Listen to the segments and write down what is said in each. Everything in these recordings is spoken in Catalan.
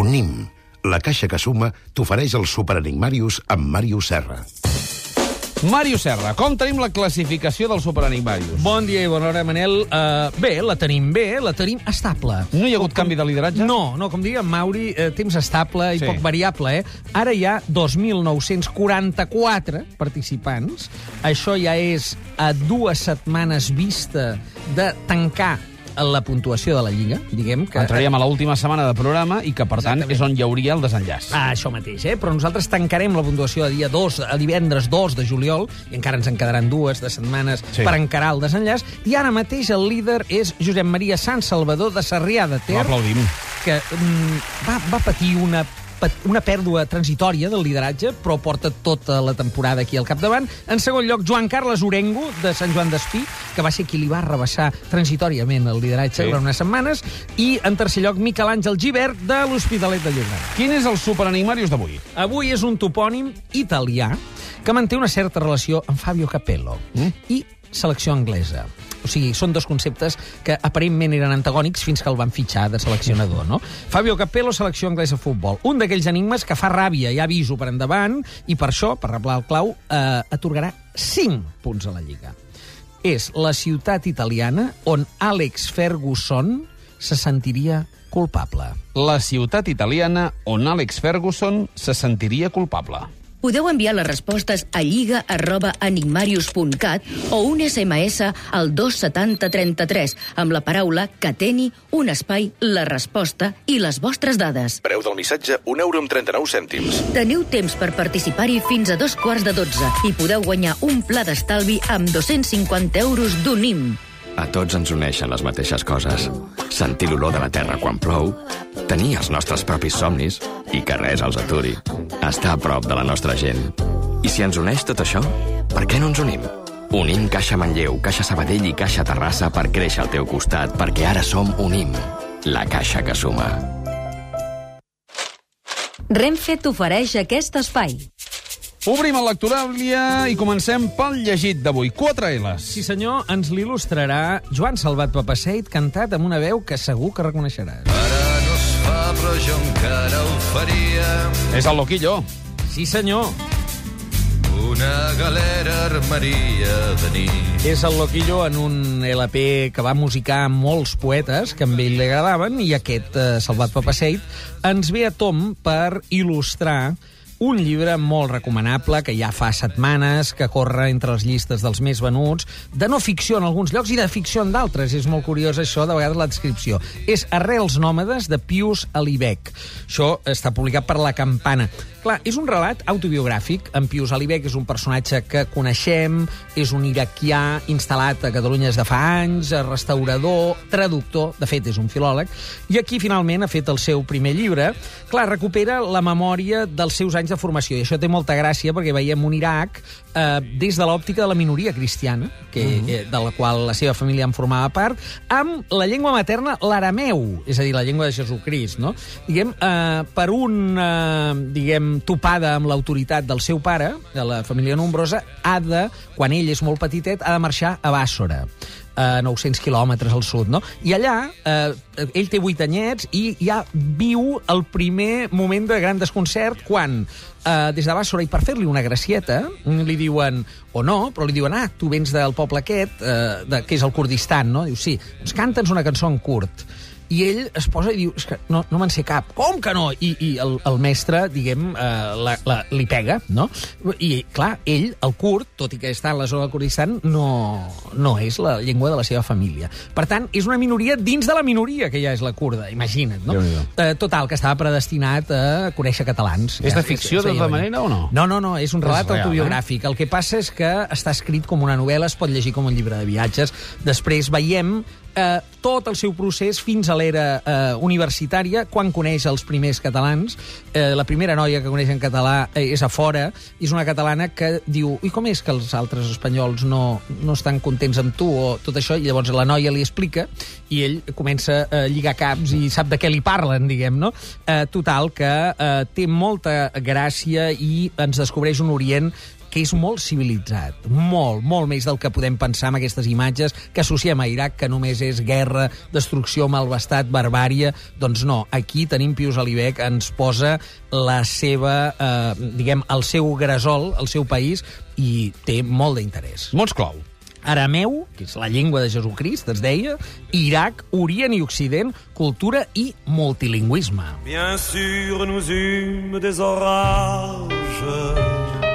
Unim, la caixa que suma, t'ofereix el Superenigmarius amb Màrius Serra. Màrius Serra, com tenim la classificació del Superenigmarius? Bon dia i bona hora, Manel. Uh, bé, la tenim bé, la tenim estable. No hi ha hagut canvi de lideratge? No, no, com diria Mauri, eh, temps estable i Sí. poc variable, eh? Ara hi ha 2.944 participants. Això ja és a dues setmanes vista de tancar la puntuació de la Lliga, diguem que... Entraríem a l'última setmana de programa i que, per tant, Exactament. és on hi hauria el desenllaç. Ah, això mateix, eh? Però nosaltres tancarem la puntuació a dia 2, a divendres 2 de juliol, i encara ens en quedaran dues de setmanes Sí. per encarar el desenllaç. I ara mateix el líder és Josep Maria Sant Salvador de Sarrià de Ter, L'aplaudim. que mm, va, va patir una una pèrdua transitòria del lideratge, però porta tota la temporada aquí al capdavant. En segon lloc, Joan Carles Orengo, de Sant Joan d'Espí, que va ser qui li va rebaixar transitòriament el lideratge Sí. durant unes setmanes. I, en tercer lloc, Miquel Àngel Givert, de l'Hospitalet de Llobregat. Quin és el Superenigmarius d'avui? Avui és un topònim italià que manté una certa relació amb Fabio Capello Mm. i selecció anglesa. Sigui, són dos conceptes que aparentment eren antagònics fins que el van fitxar de seleccionador, no? Fabio Capello, selecció anglesa de futbol. Un d'aquells enigmes que fa ràbia, ja aviso per endavant, i per això, per reblar el clau, eh, atorgarà 5 punts a la Lliga. És la ciutat italiana on Alex Ferguson se sentiria culpable. La ciutat italiana on Alex Ferguson se sentiria culpable. Podeu enviar les respostes a lliga arroba enigmarius.cat o un SMS al 27033 amb la paraula Cateni, un espai, la resposta i les vostres dades. Preu del missatge, 1 euro amb 39 cèntims. Teniu temps per participar-hi fins a dos quarts de dotze i podeu guanyar un pla d'estalvi amb 250 euros d'UNIM. A tots ens uneixen les mateixes coses. Sentir l'olor de la terra quan plou, tenir els nostres propis somnis i que res els aturi. Estar a prop de la nostra gent. I si ens uneix tot això, per què no ens unim? Unim Caixa Manlleu, Caixa Sabadell i Caixa Terrassa per créixer al teu costat, perquè ara som Unim, la caixa que suma. Renfe t'ofereix aquest espai. Obrim el Lectoràlia i comencem pel llegit d'avui. Quatre L's. Sí, senyor, ens l'il·lustrarà Joan Salvat Papaseit, cantat amb una veu que segur que reconeixeràs. Ara no es fa, però jo encara ho faria. És el Loquillo. Sí, senyor, Una galera armaria de nit. és el Loquillo en un LP que va musicar molts poetes que a ell li agradaven i aquest, eh, Salvat Papaseit, ens ve a tom per il·lustrar un llibre molt recomanable que ja fa setmanes que corre entre les llistes dels més venuts, de no ficció en alguns llocs i de ficció en d'altres. És molt curiós això, de vegades la descripció. És Arrels nòmades de Pius Alibec. Això està publicat per La Campana. Clar, és un relat autobiogràfic. En Pius Alibec és un personatge que coneixem, és un iraquià instal·lat a Catalunya des de fa anys, restaurador, traductor, de fet és un filòleg, i aquí finalment ha fet el seu primer llibre. Clar, recupera la memòria dels seus anys de formació, i això té molta gràcia perquè veiem un Iraq eh, des de l'òptica de la minoria cristiana, que, eh, de la qual la seva família en formava part, amb la llengua materna, l'arameu, és a dir, la llengua de Jesucrist, no? Diguem, eh, per una, diguem, topada amb l'autoritat del seu pare, de la família nombrosa, ha de, quan ell és molt petitet, ha de marxar a Bàssora a 900 quilòmetres al sud, no? I allà, eh, ell té 8 anyets i ja viu el primer moment de gran desconcert quan, eh, des de Bàssora, i per fer-li una gracieta, li diuen, o no, però li diuen, ah, tu vens del poble aquest, eh, de, que és el Kurdistan, no? Diu, sí, doncs canta'ns una cançó en kurd. I ell es posa i diu, és que no, no me'n sé cap. Com que no? I, i el, el mestre, diguem, eh, la, la, li pega, no? I, clar, ell, el kurd, tot i que està en la zona del Kurdistan, no, no és la llengua de la seva família. Per tant, és una minoria dins de la minoria que ja és la kurda, imagina't, no? Eh, total, que estava predestinat a conèixer catalans. És Ja, de ficció, de tota manera, o no? No, no, no, és un relat És real, autobiogràfic. El que passa és que està escrit com una novel·la, es pot llegir com un llibre de viatges. Després veiem eh, tot el seu procés fins a l'era eh, universitària, quan coneix els primers catalans. Eh, la primera noia que coneix en català eh, és a fora, és una catalana que diu i com és que els altres espanyols no, no estan contents amb tu o tot això? I llavors la noia li explica i ell comença a lligar caps i sap de què li parlen, diguem, no? Eh, total, que eh, té molta gràcia i ens descobreix un Orient que és molt civilitzat, molt, molt més del que podem pensar amb aquestes imatges que associem a Iraq, que només és guerra, destrucció, malvestat, barbària. Doncs no, aquí tenim Pius Alibec, ens posa la seva, eh, diguem, el seu gresol, el seu país, i té molt d'interès. Mots clau. Arameu, que és la llengua de Jesucrist, es deia, Iraq, Orient i Occident, cultura i multilingüisme. Bien sûr, nous eûmes des orages.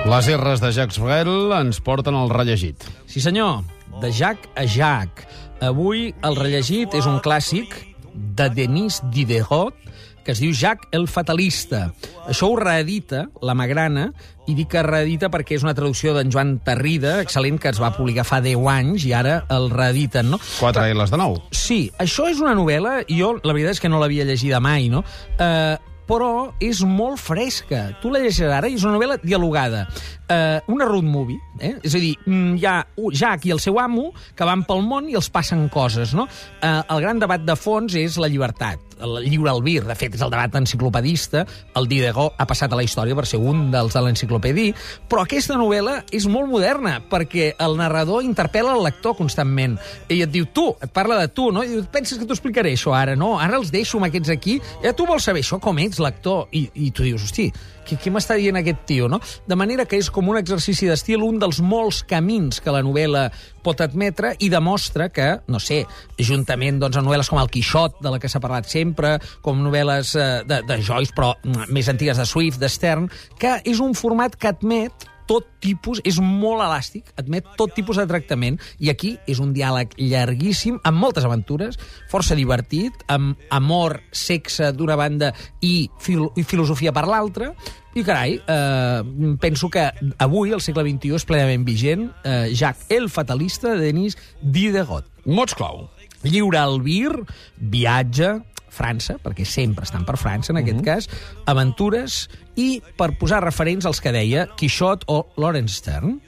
Les R's de Jacques Brel ens porten al rellegit. Sí, senyor, de Jacques a Jacques. Avui el rellegit és un clàssic de Denis Diderot, que es diu Jacques el Fatalista. Això ho reedita la Magrana, i dic que reedita perquè és una traducció d'en Joan Tarrida, excel·lent, que es va publicar fa 10 anys, i ara el reediten, no? Quatre L's de nou. Sí, això és una novel·la, i jo la veritat és que no l'havia llegida mai, no? Eh, però és molt fresca. Tu la llegiràs ara i és una novel·la dialogada. Uh, una road movie, eh? és a dir, mm, hi ha Jack i el seu amo que van pel món i els passen coses, no? Uh, el gran debat de fons és la llibertat, el lliure albir, de fet és el debat enciclopedista, el Diderot ha passat a la història per ser un dels de l'enciclopedi, però aquesta novel·la és molt moderna, perquè el narrador interpel·la el lector constantment, i et diu, tu, et parla de tu, no? I diu, penses que t'ho explicaré això ara, no? Ara els deixo amb aquests aquí, ja tu vols saber això com ets, lector, i, i tu dius, hosti, què, què m'està dient aquest tio, no? De manera que és com un exercici d'estil, un dels molts camins que la novel·la pot admetre i demostra que, no sé, juntament doncs, amb novel·les com El Quixot, de la que s'ha parlat sempre, com novel·les eh, de, de Joyce, però mm, més antigues de Swift, de Stern, que és un format que admet tot tipus, és molt elàstic, admet tot tipus de tractament, i aquí és un diàleg llarguíssim, amb moltes aventures, força divertit, amb amor, sexe d'una banda i, fil i filosofia per l'altra, i carai, eh, penso que avui, al segle XXI, és plenament vigent eh, Jacques el Fatalista de Denis Diderot. Mots clau. Lliure albir, viatge, França, perquè sempre estan per França, en aquest uh -huh. cas, aventures, i per posar referents als que deia Quixot o Lawrence Stern.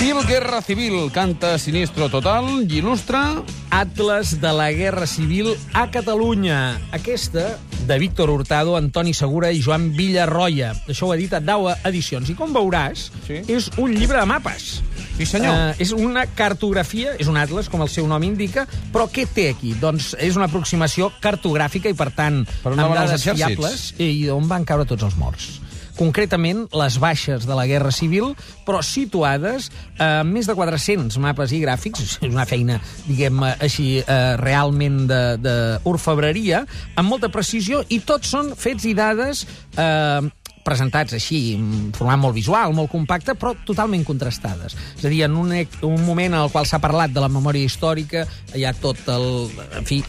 Bill Guerra Civil canta Sinistro Total i il·lustra... Atles de la Guerra Civil a Catalunya. Aquesta, de Víctor Hurtado, Antoni Segura i Joan Villarroia. Això ho ha dit a Daua Edicions. I com veuràs, Sí. és un llibre de mapes. Sí, senyor. Uh, és una cartografia, és un atles, com el seu nom indica, però què té aquí? Doncs és una aproximació cartogràfica i, per tant, Per amb dades fiables. I on van caure tots els morts concretament les baixes de la Guerra Civil, però situades a més de 400 mapes i gràfics, és una feina, diguem així, eh, realment d'orfebreria, amb molta precisió, i tots són fets i dades eh, presentats així, en format molt visual, molt compacte, però totalment contrastades. És a dir, en un, un moment en el qual s'ha parlat de la memòria històrica, hi ha tot el... En fi,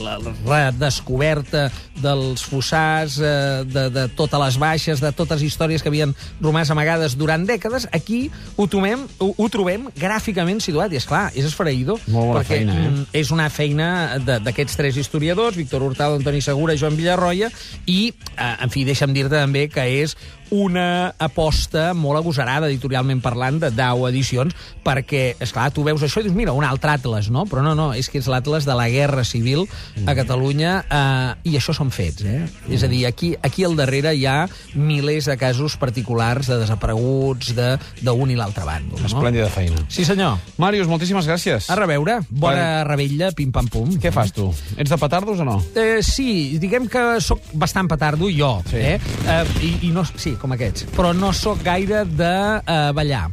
la redescoberta dels fossars, eh, de, de totes les baixes, de totes les històries que havien romàs amagades durant dècades, aquí ho, tomem, ho, ho trobem gràficament situat. I, és clar és esfereïdor. Molt bona perquè, feina, eh? mm, és una feina d'aquests tres historiadors, Víctor Hurtado, Antoni Segura i Joan Villarroia, i, eh, en fi, deixa'm dir-te també que és es una aposta molt agosarada, editorialment parlant, de Dau Edicions, perquè, és clar tu veus això i dius, mira, un altre atles, no? Però no, no, és que és l'atles de la Guerra Civil a Catalunya, eh, i això són fets, eh? És a dir, aquí, aquí al darrere hi ha milers de casos particulars de desapareguts de- d'un i l'altre bàndol, no? Esplèndida feina. Sí, senyor. Màrius, moltíssimes gràcies. A reveure. Bona rebella, pim-pam-pum. Què fas, tu? Ets de petardos o no? Eh, sí, diguem que sóc bastant petardo jo, Sí. eh? eh i, I no, sí, com aquests. Però no sóc gaire de eh, ballar.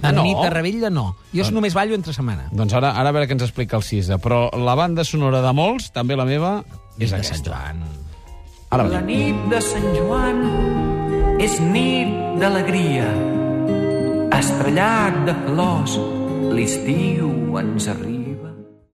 En No? nit de rebella, no. Jo Ah. només ballo entre setmana. Doncs ara, ara a veure què ens explica el Cisa. Però la banda sonora de molts, també la meva, és de Sant aquesta. Joan. Ara La nit de Sant Joan és nit d'alegria. Estrellat de flors, l'estiu ens arria.